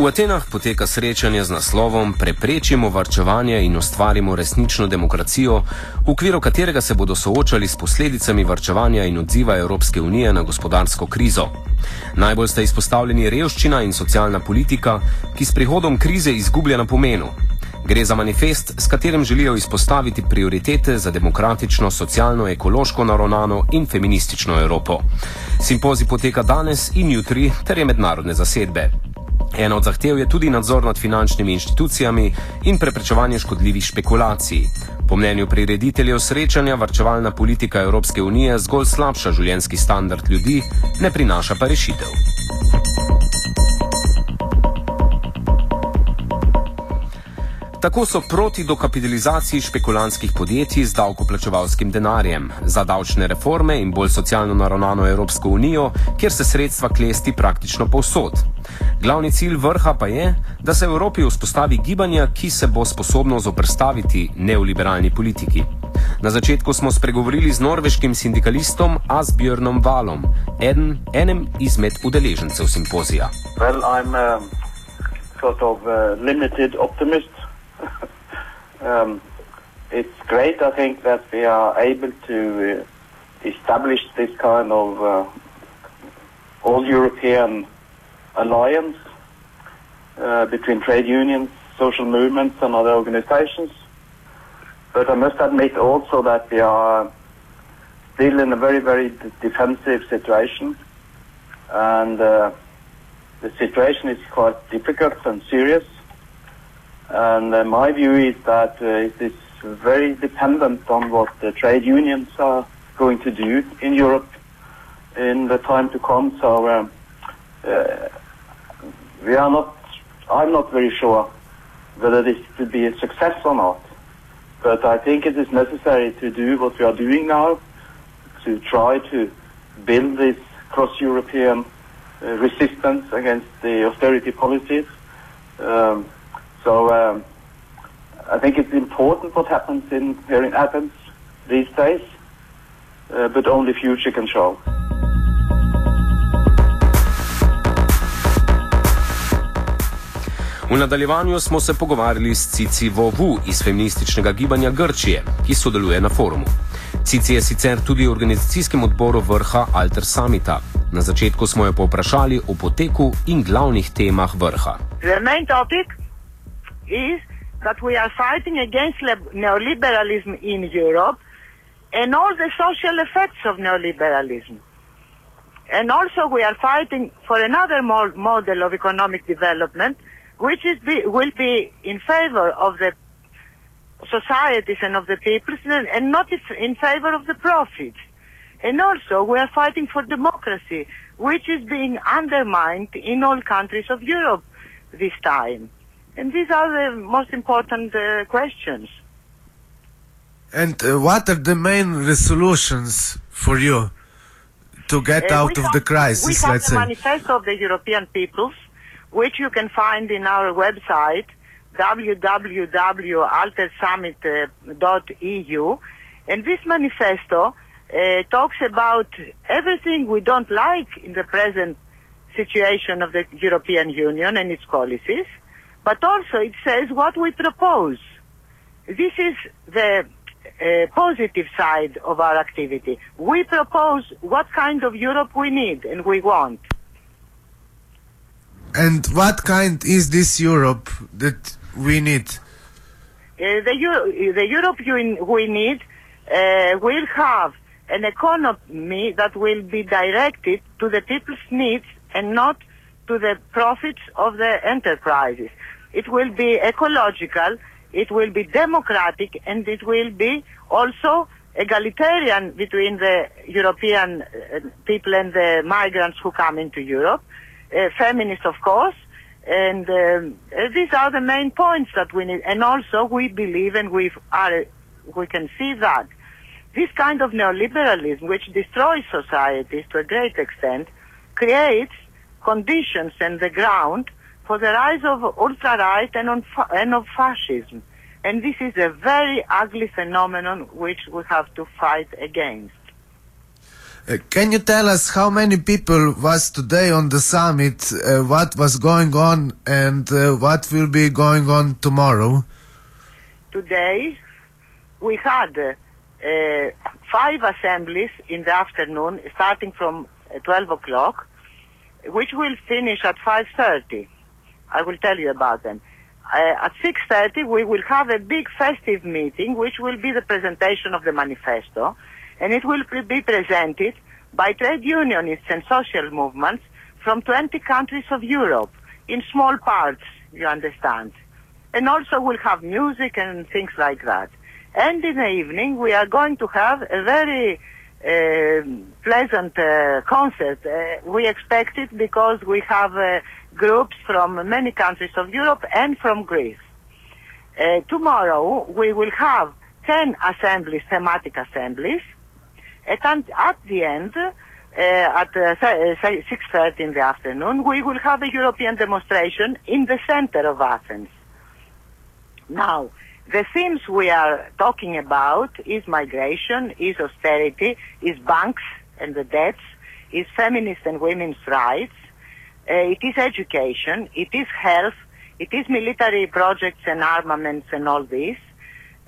V Atenah poteka srečanje z naslovom Preprečimo varčevanje in ustvarimo resnično demokracijo, v okviru katerega se bodo soočali s posledicami varčevanja in odziva Evropske unije na gospodarsko krizo. Najbolj sta izpostavljeni revščina in socialna politika, ki s prihodom krize izgublja na pomenu. Gre za manifest, s katerim želijo izpostaviti prioritete za demokratično, socialno, ekološko naravnano in feministično Evropo. Simpozij poteka danes in jutri, ter je mednarodne zasedbe. Ena od zahtev je tudi nadzor nad finančnimi inštitucijami in preprečevanje škodljivih špekulacij. Po mnenju prirediteljev srečanja, varčevalna politika Evropske unije zgolj slabša življenjski standard ljudi, ne prinaša pa rešitev. Tako so proti dokapitalizaciji špekulantskih podjetij z davkoplačevalskim denarjem, za davčne reforme in bolj socialno naravnano Evropsko unijo, kjer se sredstva klesti praktično povsod. Glavni cilj vrha pa je, da se v Evropi vzpostavi gibanje, ki se bo sposobno zoprstaviti neoliberalni politiki. Na začetku smo spregovorili z norveškim sindikalistom Asbjörnom Valom, eden, enem izmed udeležencev simpozija. Well, I'm um, sort of uh, limited optimist. um, it's great, I think, that we are able to uh, establish this kind of uh, all European alliance uh, between trade unions, social movements, and other organizations. But I must admit also that we are still in a very, very defensive situation. And uh, the situation is quite difficult and serious. And uh, my view is that uh, it is very dependent on what the trade unions are going to do in Europe in the time to come. So um, uh, we are not, I'm not very sure whether this will be a success or not. But I think it is necessary to do what we are doing now to try to build this cross-European uh, resistance against the austerity policies. Um, so um, I think it's important what happens in here in Athens these days, uh, but only future can show. V nadaljevanju smo se pogovarjali s Cici Vovu iz feminističnega gibanja Grčije, ki sodeluje na forumu. Cici je sicer tudi v organizacijskem odboru vrha Alter Samita. Na začetku smo jo povprašali o poteku in glavnih temah vrha. The main topic is that we are fighting against neoliberalism in Europe and all the social effects of neoliberalism. And also we are fighting for another mo- model of economic development which is be, will be in favor of the societies and of the peoples and not in favor of the profits. And also we are fighting for democracy, which is being undermined in all countries of Europe this time. And these are the most important uh, questions. And uh, what are the main resolutions for you to get Uh, out of have- the crisis, We have let's the say? manifesto of the European peoples, which you can find in our website, www.altersummit.eu. And this manifesto uh, talks about everything we don't like in the present situation of the European Union and its policies, but also it says what we propose. This is the uh, positive side of our activity. We propose what kind of Europe we need and we want. And what kind is this Europe that we need? Uh, the, Euro- the Europe we need uh, will have an economy that will be directed to the people's needs and not to the profits of the enterprises. It will be ecological, it will be democratic, and it will be also egalitarian between the European uh, people and the migrants who come into Europe. Uh, feminist, of course, and um, uh, these are the main points that we need. And also, we believe and we are we can see that this kind of neoliberalism, which destroys societies to a great extent, creates conditions and the ground for the rise of ultra-right and, and of fascism. And this is a very ugly phenomenon which we have to fight against. Uh, can you tell us how many people was today on the summit, uh, what was going on and uh, what will be going on tomorrow? Today, we had uh, five assemblies in the afternoon, starting from uh, 12 o'clock, which will finish at 5.30. I will tell you about them. At 6.30, we will have a big festive meeting, which will be the presentation of the manifesto, and it will be presented by trade unionists and social movements from 20 countries of Europe, in small parts, you understand. And also we'll have music and things like that. And in the evening, we are going to have a very uh, pleasant uh, concert. Uh, we expect it because we have uh, groups from many countries of Europe and from Greece. Uh, tomorrow, we will have 10 assemblies, thematic assemblies. At, at the end, uh, at uh, uh, say 6.30 in the afternoon, we will have a European demonstration in the center of Athens. Now, the themes we are talking about is migration, is austerity, is banks and the debts, is feminist and women's rights, uh, it is education, it is health, it is military projects and armaments and all this.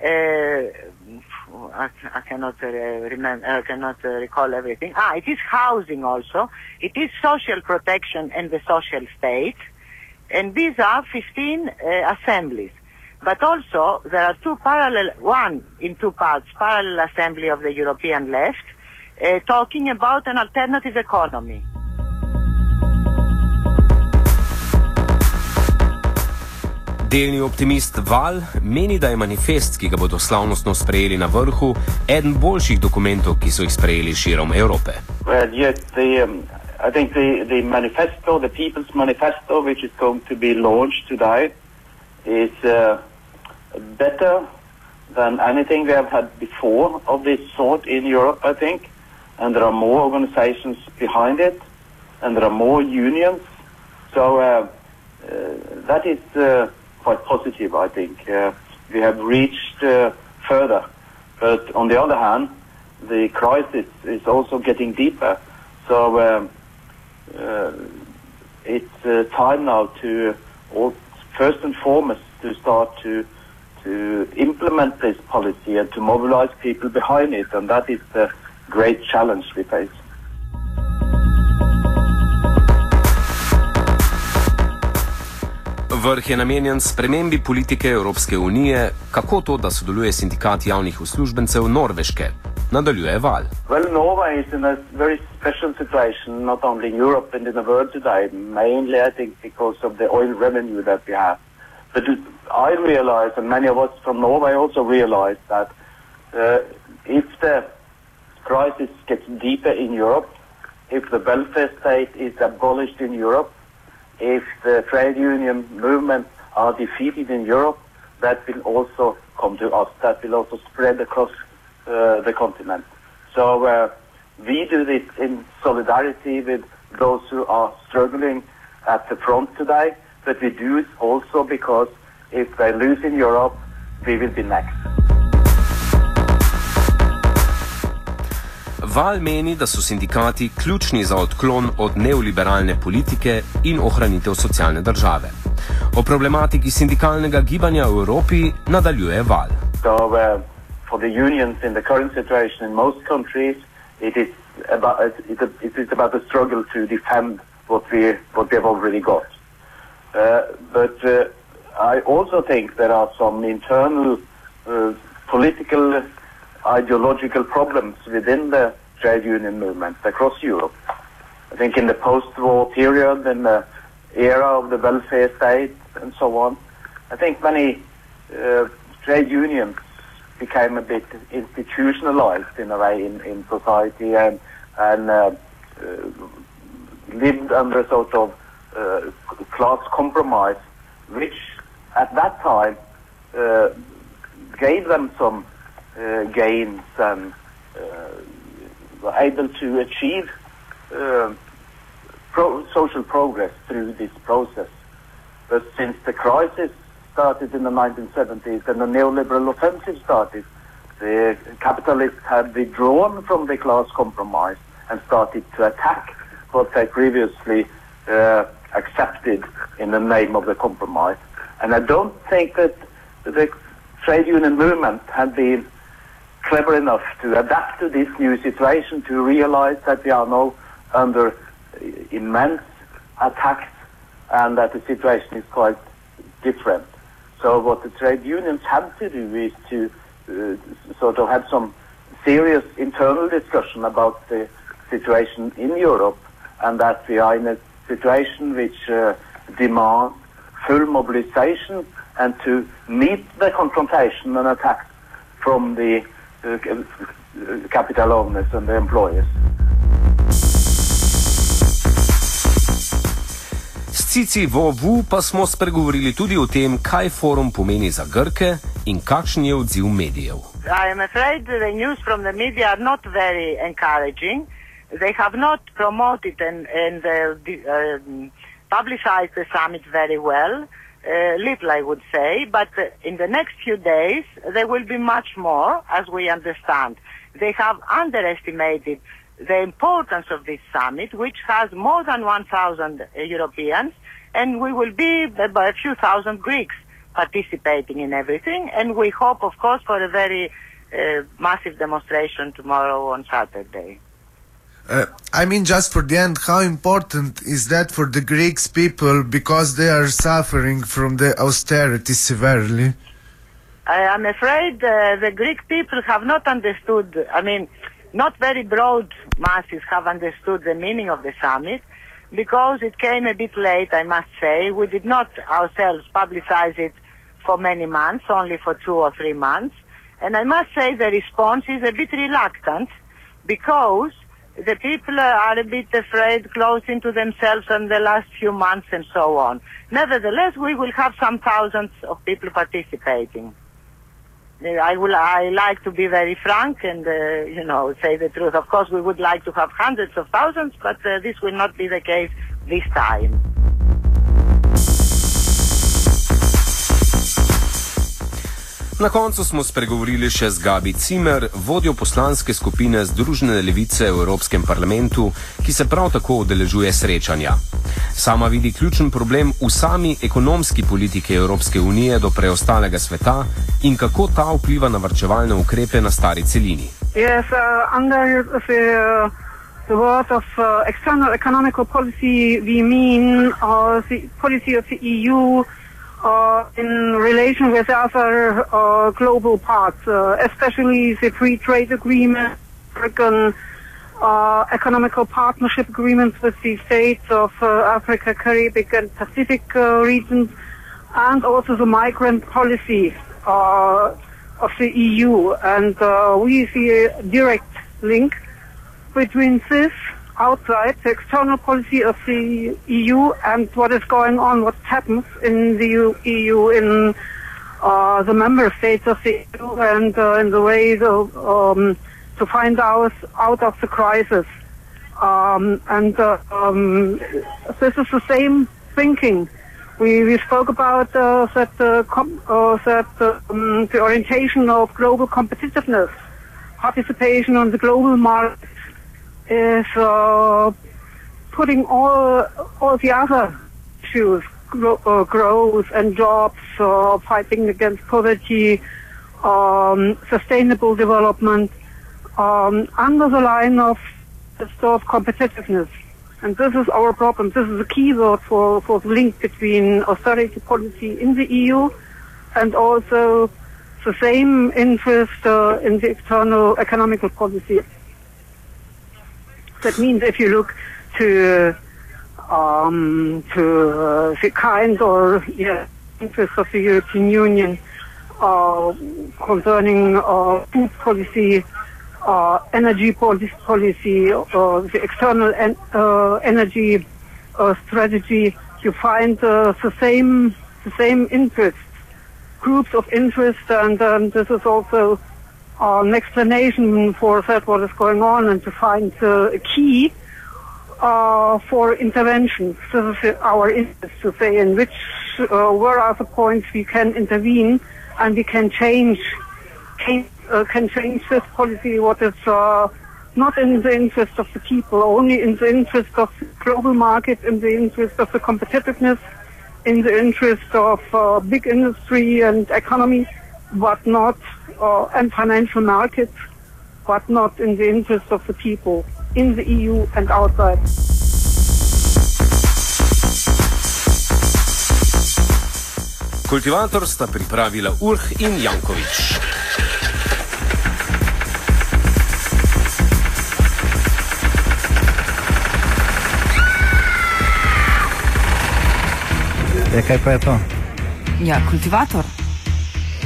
Uh, I, I cannot uh, remember, I cannot uh, recall everything. Ah, it is housing also. It is social protection and the social state. And these are 15 uh, assemblies. But also, there are two parallel, one in two parts, parallel assembly of the European left, uh, talking about an alternative economy. Delni optimist Val meni, da je manifest, ki ga bodo slavnostno sprejeli na vrhu, eden boljših dokumentov, ki so jih sprejeli širom Evrope. Well, yes, the, um, I think the, the manifesto, the People's Manifesto, which is going to be launched today, is uh, better than anything we have had before of this sort in Europe, I think. And there are more organizations behind it, and there are more unions. So uh, uh, that is uh, quite positive, I think. Uh, we have reached uh, further. But on the other hand, the crisis is also getting deeper. So um, uh, it's uh, time now to, all, first and foremost, to start to to implement this policy and to mobilize people behind it, and that is the great challenge we face. Vrh je namenjen spremembi politike Evropske unije, kako to, da sodeluje sindikat javnih uslužbencev Norveške. Nadaljuje Val. Well, Norway is in a very special situation, not only in Europe and in the world today, mainly, I think, because of the oil revenue that we have. But I realize, and many of us from Norway also realize, that uh, if the crisis gets deeper in Europe, if the welfare state is abolished in Europe, if the trade union movement are defeated in Europe, that will also come to us. That will also spread across uh, the continent. So uh, we do this in solidarity with those who are struggling at the front today, but we do it also because if they lose in Europe, we will be next. Val meni, da so sindikati ključni za odklon od neoliberalne politike in ohranitev socialne države. O problematiki sindikalnega gibanja v Evropi nadaljuje Val. So uh, for the unions in the current situation in most countries, it is about it, it is about the struggle to defend what we what we have already got. Uh, but uh, I also think there are some internal uh, political, ideological problems within the trade union movement across Europe. I think in the post-war period, in the era of the welfare state and so on, I think many uh, trade unions became a bit institutionalized in a way in, in society and, and uh, uh, lived under a sort of uh, class compromise, which at that time uh, gave them some uh, gains and able to achieve uh, pro- social progress through this process. But since the crisis started in the 1970s and the neoliberal offensive started, the capitalists had withdrawn from the class compromise and started to attack what they previously uh, accepted in the name of the compromise. And I don't think that the trade union movement had been clever enough to adapt to this new situation, to realize that we are now under immense attacks and that the situation is quite different. So what the trade unions had to do is to uh, sort of have some serious internal discussion about the situation in Europe and that we are in a situation which uh, demands full mobilization and to meet the confrontation and attacks from the capital owners and the employers. S Cici Vovu pa smo spregovorili tudi o tem, kaj forum pomeni za Grke in kakšen je odziv medijev. I am afraid the news from the media are not very encouraging. They have not promoted and, and uh, the, um, publicized the summit very well. Uh, little, I would say, but uh, in the next few days there will be much more, as we understand. They have underestimated the importance of this summit, which has more than 1,000 Europeans, and we will be by a few thousand Greeks participating in everything, and we hope, of course, for a very uh, massive demonstration tomorrow on Saturday. Uh, I mean, just for the end, how important is that for the Greeks people because they are suffering from the austerity severely? I am afraid uh, the Greek people have not understood, I mean, not very broad masses have understood the meaning of the summit because it came a bit late, I must say. We did not ourselves publicize it for many months, only for two or three months. And I must say the response is a bit reluctant because the people are a bit afraid, closed into themselves in the last few months and so on. Nevertheless, we will have some thousands of people participating. I will. I like to be very frank and uh, you know say the truth. Of course, we would like to have hundreds of thousands, but uh, this will not be the case this time. Na koncu smo spregovorili še z Gabi Cimer, vodjo poslanske skupine Združene levice v Evropskem parlamentu, ki se prav tako udeležuje srečanja. Sama vidi ključen problem v sami ekonomski politiki Evropske unije do preostalega sveta in kako ta vpliva na varčevalne ukrepe na stari celini. Yes, uh, under the, uh, the word of uh, external economical policy, we mean uh, the policy of the EU uh, in relation with other uh, global parts, uh, especially the free trade agreement, African uh, economical partnership agreements with the states of uh, Africa, Caribbean, and Pacific regions, and also the migrant policy of the EU. And we see a direct link between this outside the external policy of the EU and what is going on, what happens in the EU, in uh, the member states of the EU, and uh, in the ways of, um, to find out out of the crisis. Um, and uh, um, this is the same thinking. We, we spoke about uh, that, uh, uh, that um, the orientation of global competitiveness, participation on the global market, is uh, putting all all the other issues, gro- uh, growth and jobs, uh, fighting against poverty, um, sustainable development, um, under the line of the store of competitiveness. And this is our problem. This is the key word for, for the link between austerity policy in the EU and also the same interest uh, in the external economical policy. That means if you look to um, to uh, the kind or yeah, interest of the European Union uh, concerning uh, food policy, uh, energy policy, uh, the external en- uh, energy strategy, you find the same the same interests, groups of interest, and um, this is also an explanation for that what is going on, and to find a key uh, for intervention. This is our interest to say in which uh, where are the points we can intervene and we can change can, uh, can change this policy what is not in the interest of the people, only in the interest of the global market, in the interest of the competitiveness, in the interest of uh, big industry and economy, but not uh, and financial markets, but not in the interest of the people in the EU and outside. Kultivator sta pripravila Urh in Jankovič. Je kaj pa je to? Ja, kultivator.